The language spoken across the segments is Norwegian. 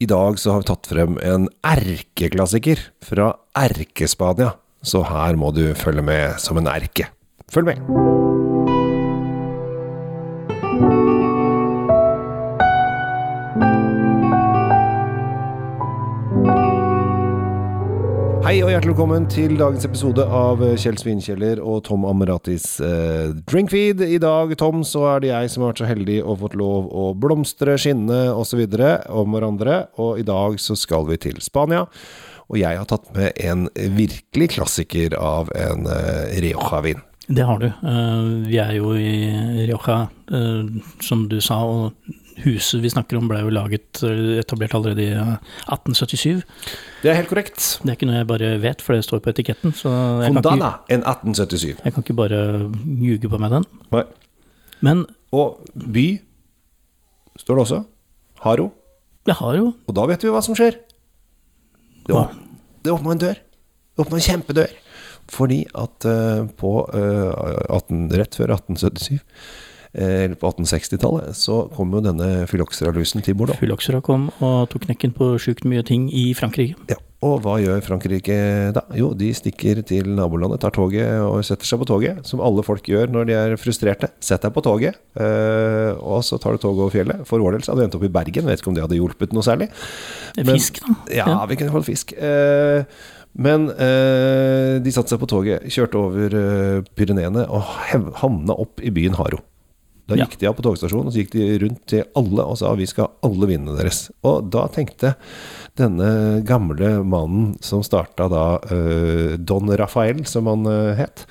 I dag så har vi tatt frem en erkeklassiker fra Erkespania. Så her må du følge med som en erke. Følg med! Hjertelig velkommen til dagens episode av Kjell Svinkjeller og Tom Amaratis eh, Drinkfeed. I dag, Tom, så er det jeg som har vært så heldig og fått lov å blomstre, skinne osv. om hverandre. Og i dag så skal vi til Spania. Og jeg har tatt med en virkelig klassiker av en eh, Rioja-vin. Det har du. Eh, vi er jo i Rioja, eh, som du sa, og huset vi snakker om ble jo laget, etablert allerede i eh, 1877. Det er helt korrekt. Det er ikke noe jeg bare vet, for det står på etiketten. Så jeg Fondana, en 1877. jeg kan ikke bare ljuge på meg den. Nei. Men Og by står det også. Haro. Det har jo Og da vet vi hva som skjer. Det, åp det åpna en dør. Det åpna en kjempedør. Fordi at uh, på uh, 18, rett før 1877, eh, eller på 1860-tallet, så kom jo denne fyloxera-lusen til Bordeaux. Fyloxera kom og tok knekken på sjukt mye ting i Frankrike. Ja. Og hva gjør Frankrike da? Jo, de stikker til nabolandet, tar toget og setter seg på toget, som alle folk gjør når de er frustrerte. Sett deg på toget, eh, og så tar du toget over fjellet. For vår del så hadde vi endt opp i Bergen, vet ikke om det hadde hjulpet noe særlig. Men- Fisk, da. Ja, vi kunne fått fisk. Eh, men eh, de satte seg på toget, kjørte over eh, Pyreneene og havna opp i byen Haro. Da gikk de av på togstasjonen og så gikk de rundt til alle og sa vi skal ha alle vinene deres. Og da tenkte denne gamle mannen som starta da uh, Don Rafael, som han uh, het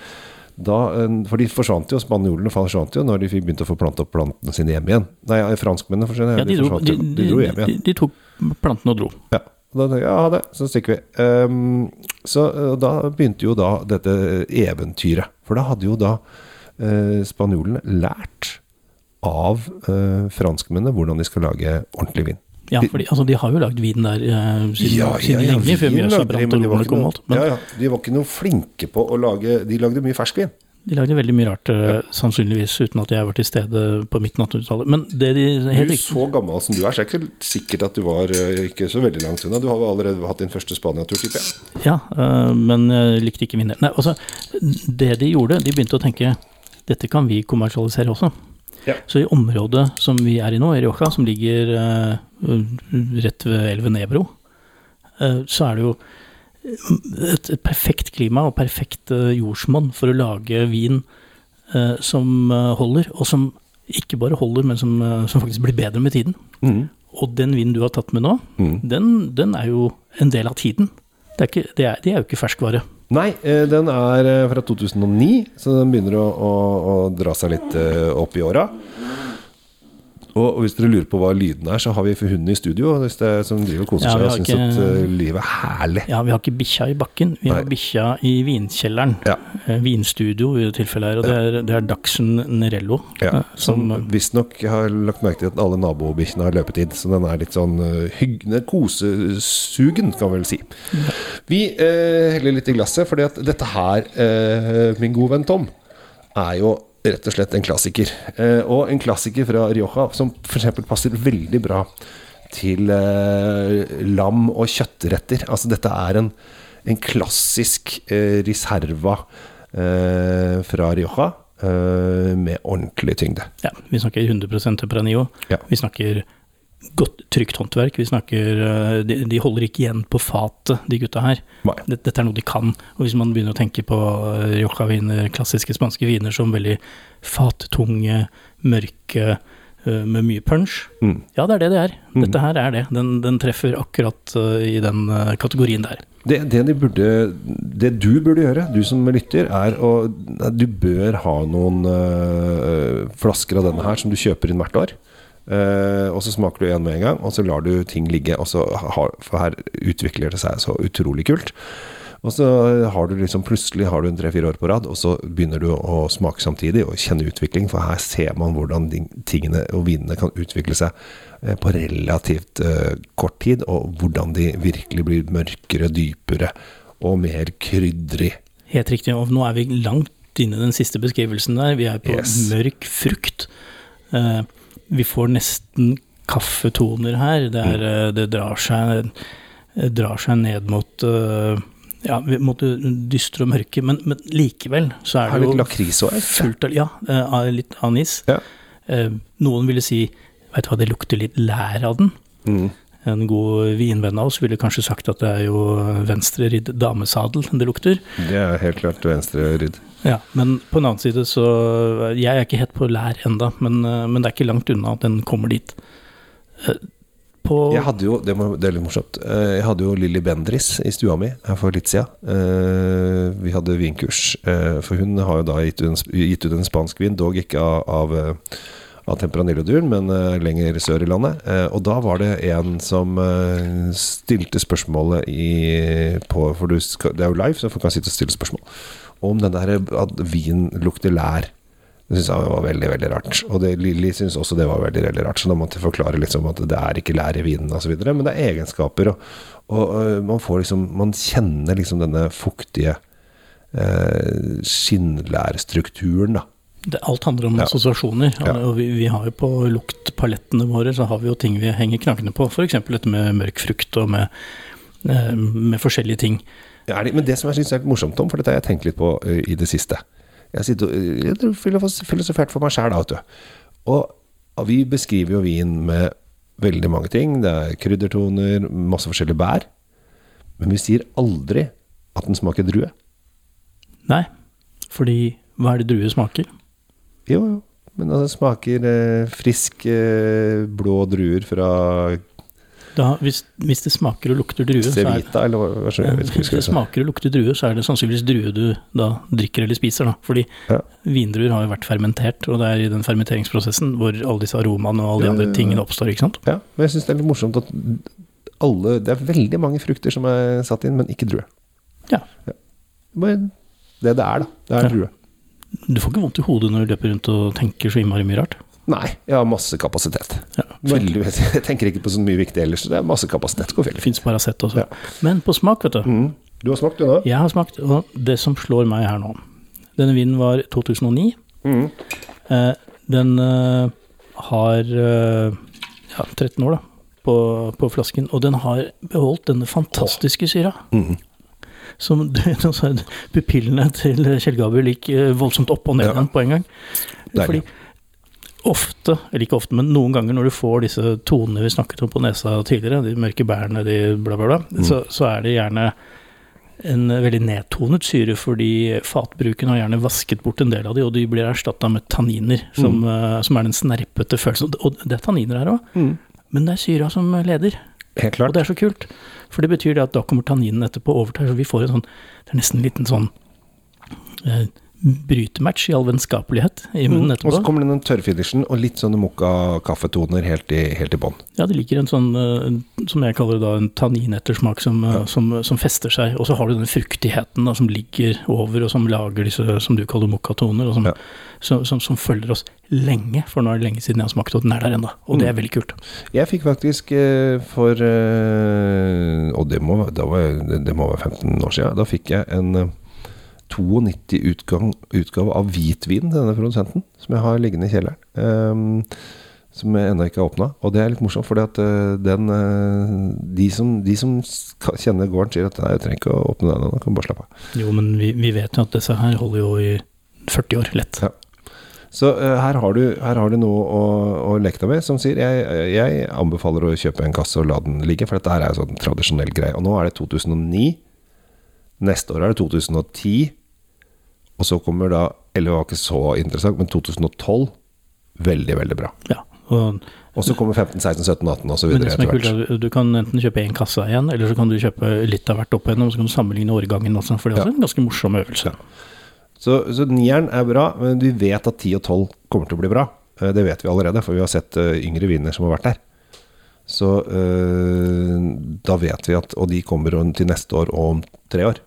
da, eh, For de forsvant jo, spanjolene forsvant jo når de fikk begynte å få plante opp plantene sine hjem igjen. Nei, franskmennene forsvant, Ja, de, de, dro, de, de dro hjem igjen. de, de tok plantene og dro. Ja. Og Da tenkte jeg, ja, ha det, så stikker vi. Um, så da begynte jo da dette eventyret. For da hadde jo da uh, spanjolene lært av eh, franskmennene hvordan de skal lage ordentlig vin. Ja, fordi altså, de har jo lagd vin der eh, siden, Ja, siden ja, ja, lenge, før Mjøsa brant og de var romene ikke kom alt. Men ja, ja, de var ikke noe flinke på å lage De lagde mye ferskvin. de lagde veldig mye rart, ja. sannsynligvis, uten at jeg var til stede på midten av 1800-tallet. Men det de helt Du, er så gammel som du er, så er det ikke sikkert at du var eh, ikke så veldig langt unna. Du har allerede hatt din første Spania-tur, tipper jeg. Ja, men jeg likte ikke min del. Nei, altså, det de gjorde, de begynte å tenke dette kan vi kommersialisere også. Ja. Så i området som vi er i nå, i Rioja, som ligger uh, rett ved elven Ebro, uh, så er det jo et, et perfekt klima og perfekt uh, jordsmonn for å lage vin som holder, og som ikke bare holder, men som, som faktisk blir bedre med tiden. Mm. Og den vinen du har tatt med nå, Mm. den, den er jo en del av tiden. Det er, ikke, det er, det er jo ikke ferskvare. Nei, eh, den er eh, fra 2009, så den begynner å, å, å dra seg litt eh, opp i åra. Og, hvis dere lurer på hva lyden er, så har vi hunden i studio hvis det er, som driver og koser Ja, seg og syns ikke- at uh, livet er herlig. Ja, vi har ikke bikkja i bakken, vi har bikkja i vinkjelleren. Ja. Eh, Vinstudio i det tilfellet her, og det er, det er Dachsen Nerello. Ja, eh, som som, visstnok har lagt merke til at alle nabobikkjene har løpetid. Så den er litt sånn hyggende, kosesugen, kan vi vel si. Vi uh, heller litt i glasset, fordi at dette her, uh, min gode venn Tom, er jo rett og slett en klassiker. Eh, og en klassiker fra Rioja som f.eks. passer veldig bra til eh, lam- og kjøttretter. Altså dette er en, en klassisk eh, riserva eh, fra Rioja eh, med ordentlig tyngde. ja, vi snakker 100 Tempranillo. Ja. Vi snakker godt trygt håndverk. Vi snakker eh, de, de holder ikke igjen på fatet, de gutta her. Dette, dette er noe de kan. Og hvis man begynner å tenke på eh, Rioja-viner, klassiske spanske viner som veldig fattunge, mørke, eh, med mye punch. Mm. Ja, det er det det er. Mm. Dette her er det. Den, den treffer akkurat i den kategorien der. Det, det, de burde, det du burde gjøre, du som lytter, er å Du bør ha noen øh, flasker av denne her som du kjøper inn hvert år. Eh, og så smaker du igjen med en gang, og så lar du ting ligge. Og så har, for her utvikler det seg så utrolig kult. Og så har du liksom plutselig har du en tre-fire år på rad, og så begynner du å smake samtidig og kjenne utvikling. For her ser man hvordan tingene og vinene kan utvikle seg eh, på relativt uh, kort tid, og hvordan de virkelig blir mørkere, dypere og mer krydrig. Helt riktig. Og nå er vi langt inne i den siste beskrivelsen der. Vi er på Yes. mørk frukt. Eh, vi får nesten kaffetoner her. Det, er, eh, det drar, seg, drar seg ned mot eh, ja, mot dystre og mørke, men, men likevel så er Har det litt jo lakris òg, fullt av Ja, eh, litt anis. Ja. Eh, Noen ville si Vet du hva, det lukter litt lær av den. Mm. En god vinvenn av oss ville kanskje sagt at det er jo venstreridd damesadel det lukter. Det er helt klart venstre rydd. Ja, men på en annen side så Jeg er ikke helt på lær enda, men, eh, men det er ikke langt unna at den kommer dit. Eh, På Jeg hadde jo, det, må, det er litt morsomt, Eh, jeg hadde jo Lilly Bendris i stua mi her for litt siden. Vi hadde vinkurs, for hun har jo da gitt ut en, gitt ut en spansk vin, dog ikke av, av, av Temperanillo-duren, men uh, lenger sør i landet. Uh, Og da var det en som uh, stilte spørsmålet i, på For skal, det er jo live, så folk kan sitte og stille spørsmål. Om den der at vin lukter lær. Det syns jeg var veldig veldig rart. Og det, Lilly syns også det var veldig veldig rart. Så da måtte jeg forklare liksom at det er ikke lær i vinen osv., men det er egenskaper. Og, og, øh, man liksom Man kjenner liksom denne fuktige eh, skinnlærstrukturen, da. Det, alt handler om Ja. assosiasjoner. Ja. Og vi, vi har jo på luktpalettene våre så har vi jo ting vi henger knaggene på. F.eks. dette med mørk frukt og med, eh, med forskjellige ting. Ja, er det- men det som jeg syns er litt morsomt Tom, for dette har jeg tenkt litt på ø, i det siste Jeg sitter ø, jeg tror filosofert for meg sjæl, da, vet du. Og vi beskriver jo vin med veldig mange ting. Det er kryddertoner, masse forskjellige bær. Men vi sier aldri at den smaker drue. Nei, fordi hva er det druer smaker? Jo, jo. Men altså, det smaker eh, frisk eh, blå druer fra Da, hvis, hvis det smaker og lukter drue, så er, eller hva, ja, hvis det smaker og lukter drue, så er det sannsynligvis drue du da drikker eller spiser. Da. Fordi Ja. vindruer har jo vært fermentert, og det er i den fermenteringsprosessen hvor alle disse aromaene og alle de andre ja, ja. tingene oppstår. ikke sant? Ja, men jeg syns det er litt morsomt at alle Det er veldig mange frukter som er satt inn, men ikke drue. Ja. Men det det er, da. Det er Ja. drue. Du får ikke vondt i hodet når du løper rundt og tenker så innmari mye rart. Nei, jeg har masse kapasitet. Ja. Veldig, jeg tenker ikke på så mye viktig ellers, så det er masse kapasitet. Går Det fint. fins Paracet også. Ja. Men på smak, vet du. Mm. Du har smakt, du nå? Jeg har smakt, og det som slår meg her nå Denne vinen var 2009. Mm. Eh, den eh, har eh, ja, 13 år da, på, på flasken, og den har beholdt denne fantastiske syra. Mm. Som altså, Pupillene til Kjell Gabriel gikk eh, voldsomt opp og ned Ja. på en gang. Deilig. Fordi ofte, eller ikke ofte, men noen ganger når du får disse tonene vi snakket om på nesa tidligere, de mørke bærene, de bla, bla, bla, Mm. så, så er det gjerne en veldig nedtonet syre, fordi fatbruken har gjerne vasket bort en del av de, og de blir erstatta med tanniner, som, eh, som er den snerpete følelsen. Og det er tanniner her òg, Mm. men det er syra som leder. Helt Og det er så kult, for det betyr det at da kommer tanninen etterpå og overtar, så vi får en sånn Det er nesten en liten sånn eh, brytematch i all vennskapelighet i munnen Mm. Og så kommer kommer den tørrfinishen og litt sånne mokka-kaffetoner helt i, helt i bånn. Ja, det ligger en sånn, eh, som jeg kaller det da, en tanninettersmak som, eh, Ja. som, som fester seg. Og så har du den fruktigheten da, som ligger over, og som lager disse, som du kaller mokkatoner, og som, Ja. som, som, som følger oss lenge. For nå er det lenge siden jeg har smakt, og den er der ennå. Og det Mm. er veldig kult. Jeg fikk faktisk eh, for Og det må, det, det må være 15 år siden. Da fikk jeg en eh, 92 utgang, utgave av hvitvin til denne produsenten, som jeg har liggende i kjelleren. Um, som jeg ennå ikke har åpna. Og det er litt morsomt, fordi at eh, den eh, de, som, de som kjenner gården, sier at nei, jeg trenger ikke å åpne den ennå, kan bare slappe av. Jo, men vi, vi vet jo at disse her holder jo i 40 år, lett. Ja. Så uh, her, har du, her har du noe å, å leke deg med, som sier jeg, jeg anbefaler å kjøpe en kasse og la den ligge, for dette her er jo sånn tradisjonell greie. Og nå er det 2009. Neste år er det 2010. Og så kommer da Eller det var ikke så interessant, men 2012. Veldig, veldig bra. Ja. Og, Og så kommer 15, 16, 17, 18 osv. etter er hvert. er du kan enten kjøpe én kasse igjen, eller så kan du kjøpe litt av hvert opp igjennom, så kan du sammenligne årgangen også, for det er også en ganske morsom øvelse. Så, så nieren er bra, men vi vet at 10 og 12 kommer til å bli bra. Eh, Det vet vi allerede, for vi har sett eh, yngre viner som har vært der. Så øh, da vet vi at Og de kommer til neste år og om tre år.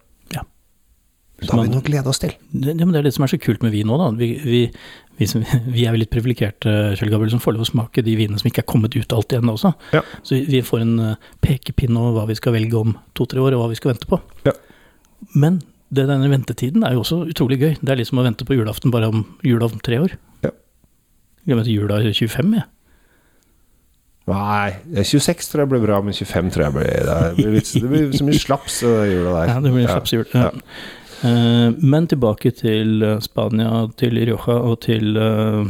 Ja. Da har vi noe å glede oss til. Det, det, men det er det som er så kult med vin nå, da. Vi, vi, vi, som, vi er jo litt privilegerte, Kjell Gabriel, som får lov å smake de vinene som ikke er kommet ut alt igjen også. Ja. Så vi, vi får en eh, pekepinn over hva vi skal velge om to-tre år, og hva vi skal vente på. Ja. Men det, denne ventetiden er jo også utrolig gøy. Det er liksom å vente på julaften bare om jula om tre år. Ja. Jeg jula i 25, jeg. Nei, 26 tror jeg blir bra, men 25 tror jeg blir Det blir, litt, det blir så mye slaps i jula der. Ja, det blir slapshjul. Ja. Eh, men tilbake til eh, Spania, til Rioja og til uh,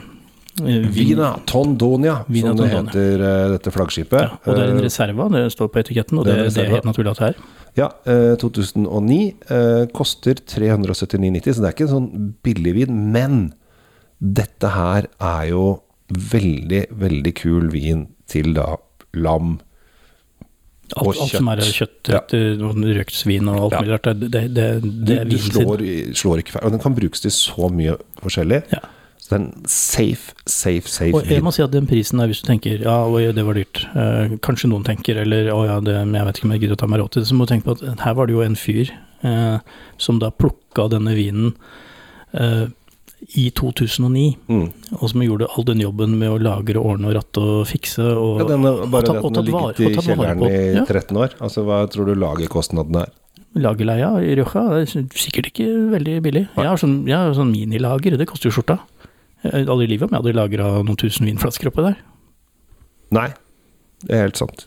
Vina Tondonia, Vina som det heter, eh, dette flaggskipet. Ja, og det er en Eh, reserva, det står på etiketten, og det det, det er helt naturlig at det er. Ja, eh, 2009 eh, koster 379,90, så det er ikke en sånn billig vin. Men dette her er jo veldig, veldig kul vin til da lam. Alt, alt som er kjøtt. kjøttretter og røkt svin og alt Ja. mulig rart, det, det, det, Du, det du vinen slår, slår ikke feil. Og den kan brukes til så mye forskjellig. Ja. Så det er en safe, safe, safe Og jeg må si at den prisen der, hvis du tenker ja, oi, det var dyrt, eh, kanskje noen tenker, eller å ja, det, jeg vet ikke om jeg gidder å ta meg råd til det, så må du tenke på at her var det jo en fyr eh, som da plukka denne vinen eh, i 2009, Mm. og som gjorde all den jobben med å lagre, ordne og ratte og fikse, og, Ja, denne, bare ta- det at den har tatt ligget i tatt kjelleren i Ja. 13 år. Altså, Hva tror du lagerkostnadene er? Lagerleia i Rioja er sikkert ikke veldig billig. Jeg har sånn, jeg har sånn minilager, det koster jo skjorta. Jeg har Aldri i livet om jeg hadde lagra noen tusen vinflasker oppi der. Nei, det er helt sant.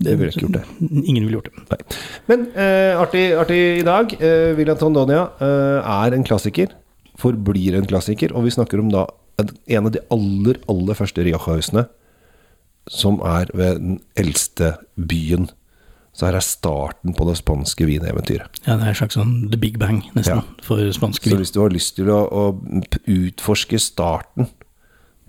Det ville ikke gjort det. Ingen ville gjort det. Men eh, artig, artig i dag. Eh, William Tondonia eh, er en klassiker. Forblir en klassiker. Og vi snakker om da en- av de aller, aller første Rioja-husene, som er ved den eldste byen. Så her er starten på det spanske vineventyret. Ja, det er en slags sånn the big bang, nesten, Ja. for spansk Så hvis du har lyst til å, å utforske starten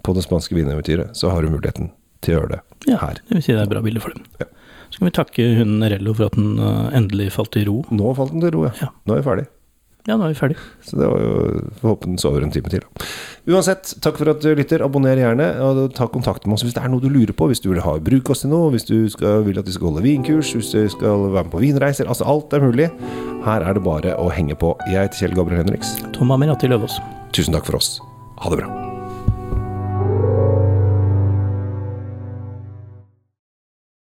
på det spanske vineventyret, så har du muligheten til å gjøre det Ja, her. det vil si det er bra bilde for dem. Ja. Så kan vi takke hunden Rello for at den eh, endelig falt i ro. Nå falt den til ro, ja. Ja. Nå er vi ferdig. Ja, nå er vi ferdig. Så det var jo Får håpe den sover en time til. Uansett, takk for at du lytter. Abonner gjerne, og ta kontakt med oss hvis det er noe du lurer på. Hvis du vil ha bruk oss til noe, hvis du skal, vil at vi skal holde vinkurs, hvis du skal være med på vinreiser. Altså alt er mulig. Her er det bare å henge på. Jeg heter Kjell Gabriel Henriks. Tom Amirati Løvaas. Tusen takk for oss. Ha det bra.